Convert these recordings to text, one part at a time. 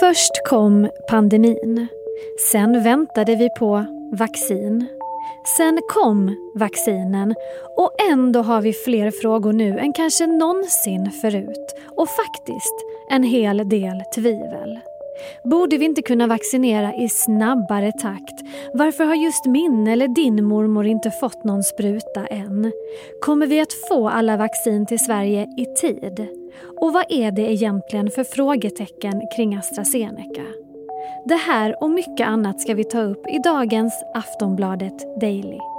Först kom pandemin. Sen väntade vi på vaccin. Sen kom vaccinen och ändå har vi fler frågor nu än kanske någonsin förut. Och faktiskt en hel del tvivel. Borde vi inte kunna vaccinera i snabbare takt? Varför har just min eller din mormor inte fått någon spruta än? Kommer vi att få alla vaccin till Sverige i tid? Och vad är det egentligen för frågetecken kring AstraZeneca? Det här och mycket annat ska vi ta upp i dagens Aftonbladet Daily.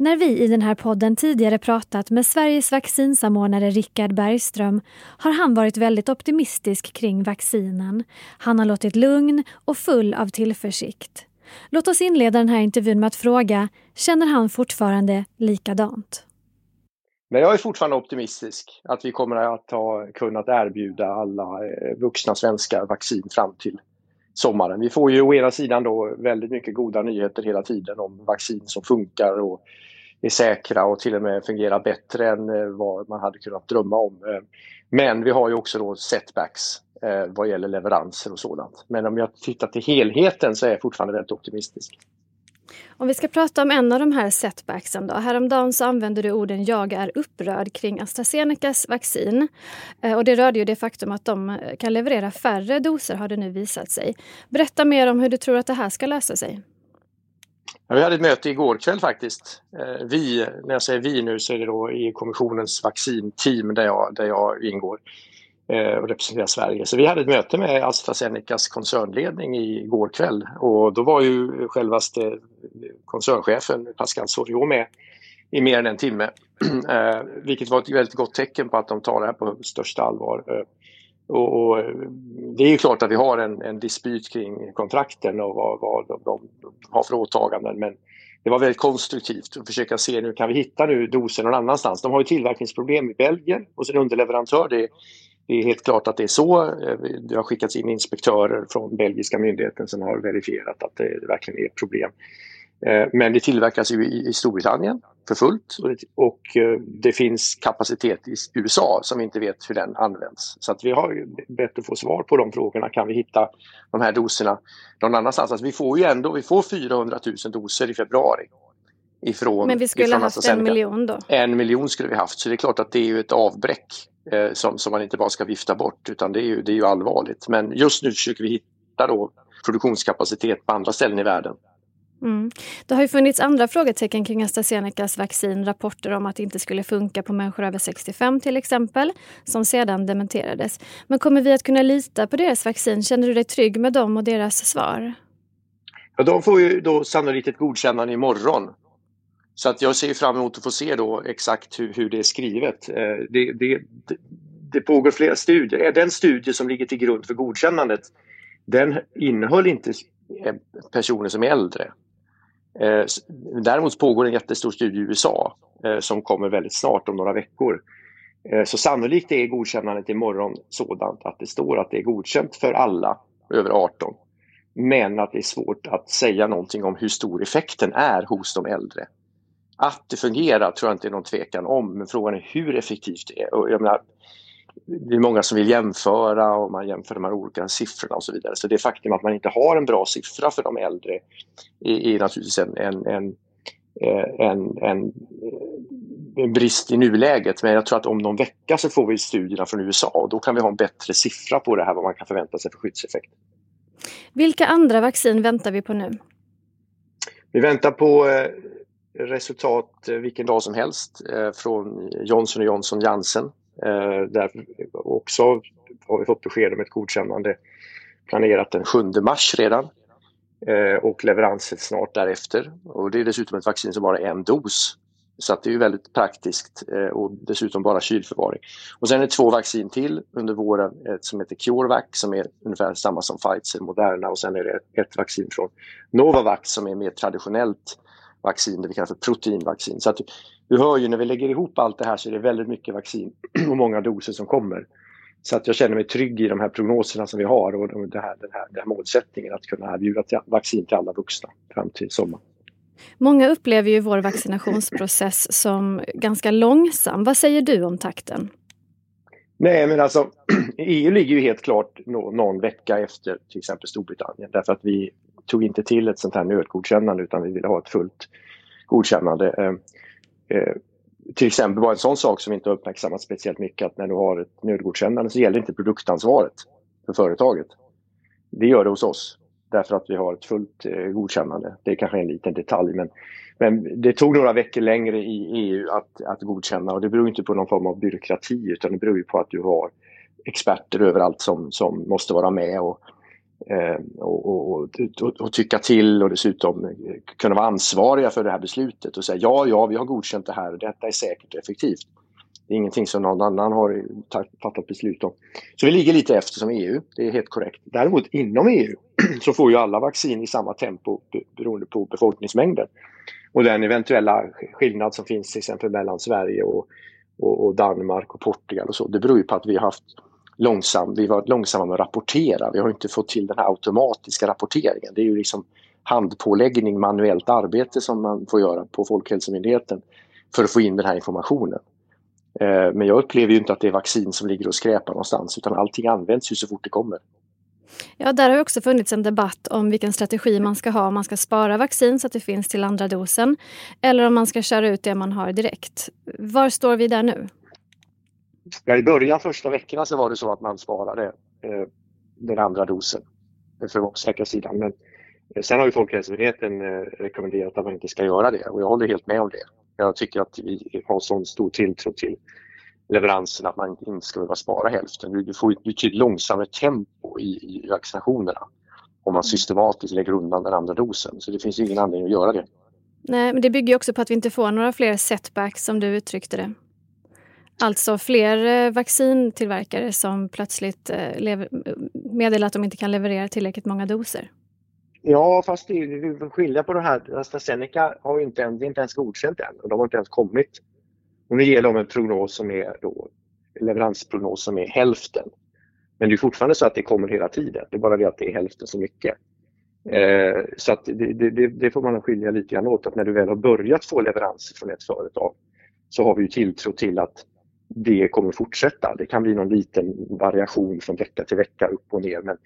När vi i den här podden tidigare pratat med Sveriges vaccinsamordnare Richard Bergström har han varit väldigt optimistisk kring vaccinen. Han har låtit lugn och full av tillförsikt. Låt oss inleda den här intervjun med att fråga, känner han fortfarande likadant? Men jag är fortfarande optimistisk att vi kommer att ha kunnat erbjuda alla eh, vuxna svenskar vaccin fram till sommaren. Vi får ju å ena sidan då väldigt mycket goda nyheter hela tiden om vaccin som funkar och är säkra och till och med fungerar bättre än eh, vad man hade kunnat drömma om. Eh, men vi har ju också då setbacks eh, vad gäller leveranser och sådant. Men om jag tittar till helheten så är jag fortfarande väldigt optimistisk. Om vi ska prata om en av de här setbacksen då. Häromdagen så använde du orden “jag är upprörd” kring AstraZenecas vaccin. Och det rörde ju det faktum att de kan leverera färre doser har det nu visat sig. Berätta mer om hur du tror att det här ska lösa sig. Ja, vi hade ett möte igår kväll faktiskt. Eh, vi, när jag säger vi nu så är det då i kommissionens vaccinteam där jag, där jag ingår. Eh, och representerar Sverige. Så vi hade ett möte med AstraZenecas koncernledning igår kväll och då var ju självaste koncernchefen Pascal Soriot med i mer än en timme. Eh, vilket var ett väldigt gott tecken på att de tar det här på största allvar. Och, och, eh, det är ju klart att vi har en, en dispyt kring kontrakten och vad, vad de, de, har för åtaganden men det var väldigt konstruktivt att försöka se nu kan vi hitta nu doser någon annanstans. De har ju tillverkningsproblem i Belgien och sin underleverantör det det är helt klart att det är så. Eh, det har skickats in inspektörer från belgiska myndigheten som har verifierat att det verkligen är ett problem. Eh, men det tillverkas ju i Storbritannien för fullt och eh, det finns kapacitet i USA som vi inte vet hur den används. Så att vi har bett att få svar på de frågorna. Kan vi hitta de här doserna någon annanstans? Alltså vi får ju ändå vi får 400 000 doser i februari. Ifrån, Men vi skulle ha haft en miljon då? En miljon skulle vi haft så det är klart att det är ju ett avbräck eh, som, som man inte bara ska vifta bort utan det är, ju, det är ju allvarligt. Men just nu försöker vi hitta då produktionskapacitet på andra ställen i världen. Mm. Det har ju funnits andra frågetecken kring AstraZenecas vaccin, rapporter om att det inte skulle funka på människor över 65 till exempel, som sedan dementerades. Men kommer vi att kunna lita på deras vaccin? Känner du dig trygg med dem och deras svar? Ja, de får ju då sannolikt ett godkännande imorgon. Så att jag ser fram emot att få se då exakt hur, hur det är skrivet. Eh, det, det, det, pågår flera studier. Den studie som ligger till grund för godkännandet den innehöll inte eh, personer som är äldre. Eh, däremot pågår en jättestor studie i USA eh, som kommer väldigt snart om några veckor. Eh, så sannolikt är godkännandet imorgon sådant att det står att det är godkänt för alla över 18. Men att det är svårt att säga någonting om hur stor effekten är hos de äldre. Att det fungerar tror jag inte är någon tvekan om, men frågan är hur effektivt det är. Och jag menar, det är många som vill jämföra och man jämför de här olika siffrorna och så vidare. Så det faktum att man inte har en bra siffra för de äldre är, är naturligtvis en, en, en, eh, en, en, en brist i nuläget. Men jag tror att om någon vecka så får vi studierna från USA och då kan vi ha en bättre siffra på det här vad man kan förvänta sig för skyddseffekt. Vilka andra vaccin väntar vi på nu? Vi väntar på eh, resultat eh, vilken dag som helst eh, från Johnson Johnson Janssen. Eh, där också har vi fått besked om ett godkännande planerat den 7 mars redan eh, och leveranser snart därefter. Och det är dessutom ett vaccin som bara är en dos. Så att det är väldigt praktiskt eh, och dessutom bara kylförvaring. Och sen är det två vaccin till under våren, ett som heter CureVac som är ungefär samma som Pfizer, Moderna och sen är det ett vaccin från Novavax som är mer traditionellt vaccin, det vi kallar för proteinvaccin. Så att du hör ju när vi lägger ihop allt det här så är det väldigt mycket vaccin och många doser som kommer. Så att jag känner mig trygg i de här prognoserna som vi har och det här, den, här, den här målsättningen att kunna erbjuda vaccin till alla vuxna fram till sommaren. Många upplever ju vår vaccinationsprocess som ganska långsam. Vad säger du om takten? Nej, men alltså EU ligger ju helt klart någon vecka efter till exempel Storbritannien därför att vi tog inte till ett sånt här nödgodkännande utan vi ville ha ett fullt godkännande. Eh, eh, till exempel var en sån sak som inte har uppmärksammats speciellt mycket att när du har ett nödgodkännande så gäller inte produktansvaret för företaget. Det gör det hos oss därför att vi har ett fullt eh, godkännande. Det är kanske en liten detalj men, men det tog några veckor längre i EU att, att godkänna och det beror inte på någon form av byråkrati utan det beror på att du har experter överallt som, som måste vara med och, Ehm, och, och, och, och, tycka till och dessutom eh, kunna vara ansvariga för det här beslutet och säga ja, ja, vi har godkänt det här och detta är säkert och effektivt. Det är ingenting som någon annan har fattat beslut om. Så vi ligger lite efter som EU, det är helt korrekt. Däremot inom EU så får ju alla vaccin i samma tempo beroende på befolkningsmängden. Och den eventuella skillnad som finns till exempel mellan Sverige och, och, och Danmark och Portugal och så, det beror ju på att vi har haft långsam, vi var långsamma med att rapportera. Vi har inte fått till den här automatiska rapporteringen. Det är ju liksom handpåläggning, manuellt arbete som man får göra på Folkhälsomyndigheten för att få in den här informationen. Eh, men jag upplever ju inte att det är vaccin som ligger och skräpar någonstans utan allting används ju så fort det kommer. Ja, där har också funnits en debatt om vilken strategi man ska ha. Om man ska spara vaccin så att det finns till andra dosen eller om man ska köra ut det man har direkt. Var står vi där nu? Ja, I början, första veckorna, så var det så att man sparade eh, den andra dosen för att vara säkra sidan. Men eh, sen har ju Folkhälsomyndigheten eh, rekommenderat att man inte ska göra det och jag håller helt med om det. Jag tycker att vi har sån stor tilltro till leveransen att man inte ska behöva spara hälften. Du får ett betydligt långsammare tempo i, i vaccinationerna om man systematiskt lägger undan den andra dosen. Så det finns ingen anledning att göra det. Nej, men det bygger också på att vi inte får några fler setbacks som du uttryckte det. Alltså fler eh, vaccintillverkare som plötsligt eh, meddelar att de inte kan leverera tillräckligt många doser. Ja, fast det är skilja på det här. AstraZeneca har ju inte, inte ens godkänt än och de har inte ens kommit. Och nu ger de en prognos som är då, leveransprognos som är hälften. Men det är fortfarande så att det kommer hela tiden. Det är bara det att det är hälften så mycket. Eh, så att det, det, det, får man skilja lite grann åt. Att när du väl har börjat få leveranser från ett företag så har vi tilltro till att det kommer fortsätta. Det kan bli någon liten variation från vecka till vecka upp och ner men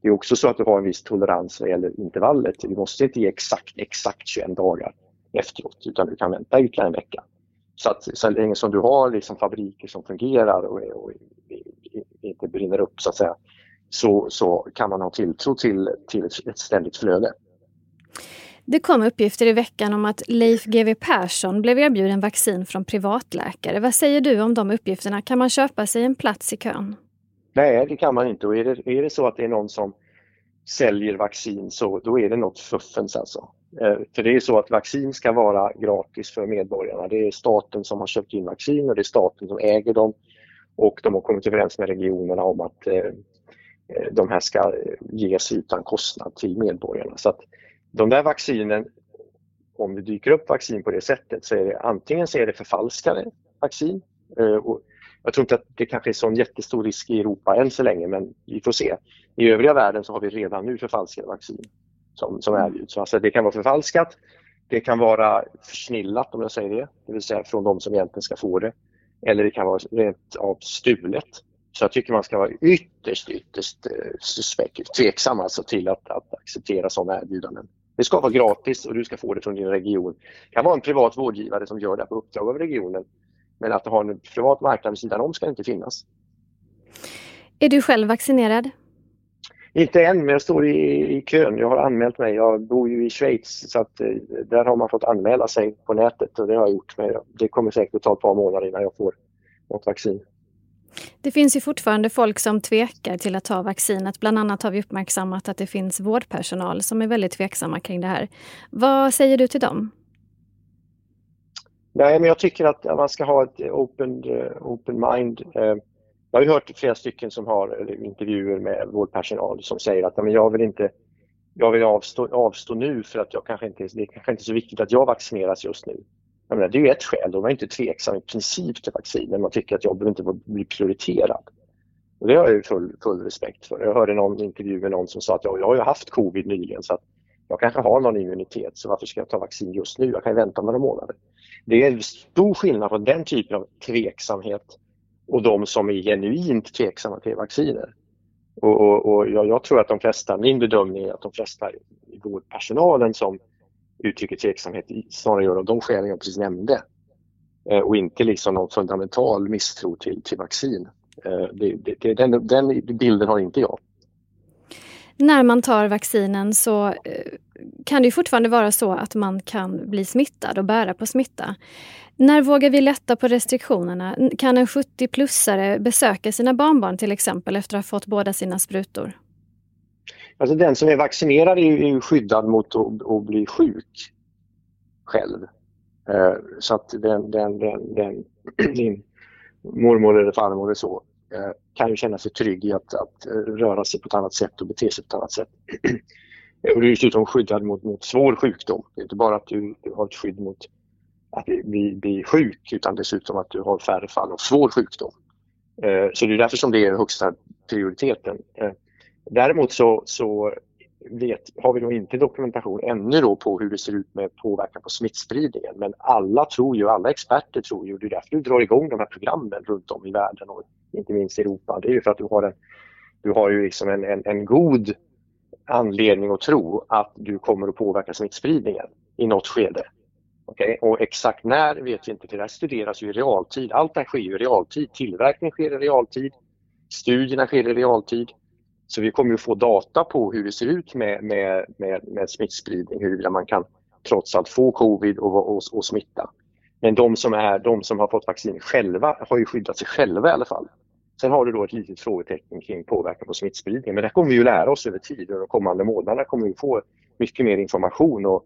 det är också så att du har en viss tolerans vad gäller intervallet. Du måste inte ge exakt, exakt 21 dagar efteråt utan du kan vänta ytterligare en vecka. Så att så länge som du har liksom fabriker som fungerar och, och, inte brinner upp så att säga så, så kan man ha tilltro till, till ett ständigt flöde. Det kom uppgifter i veckan om att Leif GW Persson blev erbjuden vaccin från privatläkare. Vad säger du om de uppgifterna? Kan man köpa sig en plats i kön? Nej, det kan man inte. Och är det, är det så att det är någon som säljer vaccin så då är det något fuffens alltså. Eh, för det är så att vaccin ska vara gratis för medborgarna. Det är staten som har köpt in vaccin och det är staten som äger dem och de har kommit överens med regionerna om att eh, eh, de här ska ges utan kostnad till medborgarna. Så att de där vaccinen, om det dyker upp vaccin på det sättet så är det antingen så är det förfalskade vaccin eh, och jag tror inte att det kanske är sån jättestor risk i Europa än så länge men vi får se. I övriga världen så har vi redan nu förfalskade vaccin som, som erbjuds. Alltså det kan vara förfalskat, det kan vara försnillat om jag säger det, det vill säga från de som egentligen ska få det. Eller det kan vara rent av stulet. Så jag tycker man ska vara ytterst, ytterst eh, suspekt, tveksam alltså till att, att acceptera sådana erbjudanden. Det ska vara gratis och du ska få det från din region. Det kan vara en privat vårdgivare som gör det på uppdrag av regionen. Men att ha en privat marknad vid sidan om ska inte finnas. Är du själv vaccinerad? Inte än, men jag står i, i kön. Jag har anmält mig. Jag bor ju i Schweiz så att eh, där har man fått anmäla sig på nätet och det har jag gjort. Men det kommer säkert att ta ett par månader innan jag får något vaccin. Det finns ju fortfarande folk som tvekar till att ta vaccinet. Bland annat har vi uppmärksammat att det finns vårdpersonal som är väldigt tveksamma kring det här. Vad säger du till dem? Nej, men jag tycker att man ska ha ett open, eh, open mind. Eh, jag har hört flera stycken som har intervjuer med vårdpersonal som säger att men jag vill inte jag vill avstå, avstå nu för att jag kanske inte, det är kanske inte är så viktigt att jag vaccineras just nu. Jag menar, det är ju ett skäl, de är inte tveksam i princip till vaccin, men man tycker att jag behöver inte bli prioriterad. Och det har jag full, full respekt för. Jag hörde någon intervju med någon som sa att jag, jag har ju haft covid nyligen så att jag kanske har någon immunitet så varför ska jag ta vaccin just nu? Jag kan vänta några månader. Det är stor skillnad på den typen av tveksamhet och de som är genuint tveksamma till vacciner. Och, och, och jag, jag, tror att de flesta, min bedömning är att de flesta i vårdpersonalen som uttrycker tveksamhet snarare gör av de skälen jag precis nämnde. Eh, och inte liksom någon fundamental misstro till, till vaccin. Eh, det, det, den, den bilden har inte jag. När man tar vaccinen så eh, kan det fortfarande vara så att man kan bli smittad och bära på smitta. När vågar vi lätta på restriktionerna? Kan en 70-plussare besöka sina barnbarn till exempel efter att ha fått båda sina sprutor? Alltså den som är vaccinerad är ju skyddad mot att, bli sjuk själv. Eh, så att den, den, den, den, din mormor eller farmor eller så eh, kan ju känna sig trygg i att, att eh, röra sig på ett annat sätt och bete sig på ett annat sätt. Och du är dessutom skyddad mot, mot svår sjukdom. Det är inte bara att du, du har ett skydd mot att bli, bli sjuk utan dessutom att du har färre fall av svår sjukdom. Så det är därför som det är högsta prioriteten. Däremot så, så vet, har vi nog inte dokumentation ännu då på hur det ser ut med påverkan på smittspridningen. Men alla tror ju, alla experter tror ju, det är därför du drar igång de här programmen runt om i världen och inte minst i Europa. Det är ju för att du har en, du har ju liksom en, en, en god anledning att tro att du kommer att påverka smittspridningen i något skede. Okay? Och exakt när vet vi inte, för det här studeras ju i realtid. Allt det här sker ju i realtid. Tillverkningen sker i realtid. Studierna sker i realtid. Så vi kommer att få data på hur det ser ut med, med, med, med smittspridning, huruvida man kan trots allt få covid och, och, och smitta. Men de som, är, de som har fått vaccin själva har ju skyddat sig själva i alla fall. Sen har du då ett litet frågetecken kring påverkan på smittspridning. Men det kommer vi ju lära oss över tid. och De kommande månaderna kommer vi få mycket mer information och,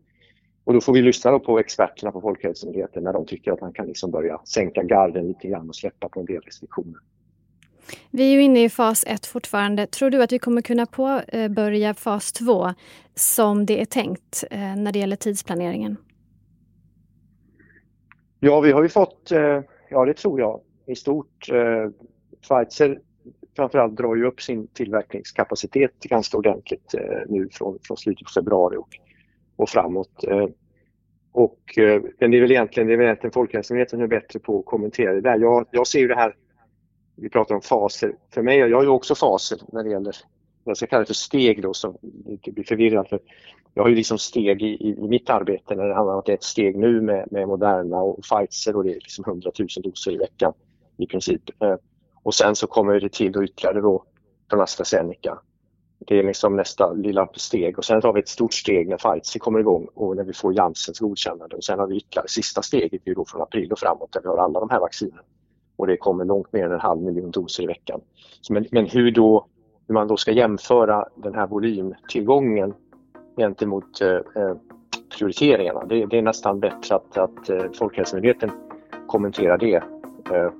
och då får vi lyssna på experterna på Folkhälsomyndigheten när de tycker att man kan liksom börja sänka garden lite grann och släppa på en del restriktioner. Vi är ju inne i fas 1 fortfarande. Tror du att vi kommer kunna påbörja eh, fas 2 som det är tänkt eh, när det gäller tidsplaneringen? Ja, vi har ju fått, eh, ja det tror jag i stort. Pfizer framförallt drar ju upp sin tillverkningskapacitet ganska ordentligt nu från, från slutet på februari och, och framåt. Och, men det är väl egentligen, det är väl egentligen Folkhälsomyndigheten som är bättre på att kommentera det där. Jag, jag ser ju det här vi pratar om faser. För mig, jag har ju också faser när det gäller, jag ska kalla det för steg då, så det inte blir förvirrande. För jag har ju liksom steg i, i, mitt arbete när det handlar om att det är ett steg nu med, med Moderna och Pfizer och det är liksom 100 000 doser i veckan i princip. Eh, och sen så kommer det till då ytterligare då från AstraZeneca. Det är liksom nästa lilla steg och sen har vi ett stort steg när Pfizer kommer igång och när vi får Janssens godkännande och sen har vi ytterligare sista steget då från april och framåt där vi har alla de här vaccinerna och det kommer långt mer än en halv miljon doser i veckan. Men, men hur, då, hur man då ska jämföra den här volymtillgången gentemot eh, eh, prioriteringarna, det, det, är nästan bättre att, att eh, Folkhälsomyndigheten kommenterar det. Eh,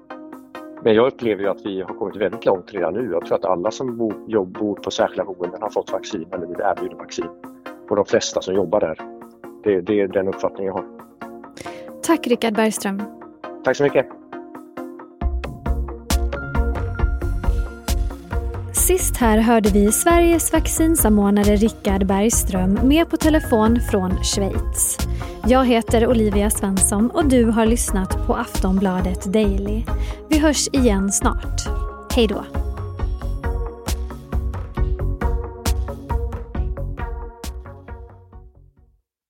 men jag upplever att vi har kommit väldigt långt redan nu. Jag tror att alla som bor, jobb, bor på särskilda boenden har fått vaccin eller blivit erbjudna vaccin. Och de flesta som jobbar där. Det, det är den uppfattning jag har. Tack Richard Bergström. Tack så mycket. Sist här hörde vi Sveriges vaccinsamordnare Rickard Bergström med på telefon från Schweiz. Jag heter Olivia Svensson och du har lyssnat på Aftonbladet Daily. Vi hörs igen snart. Hej då!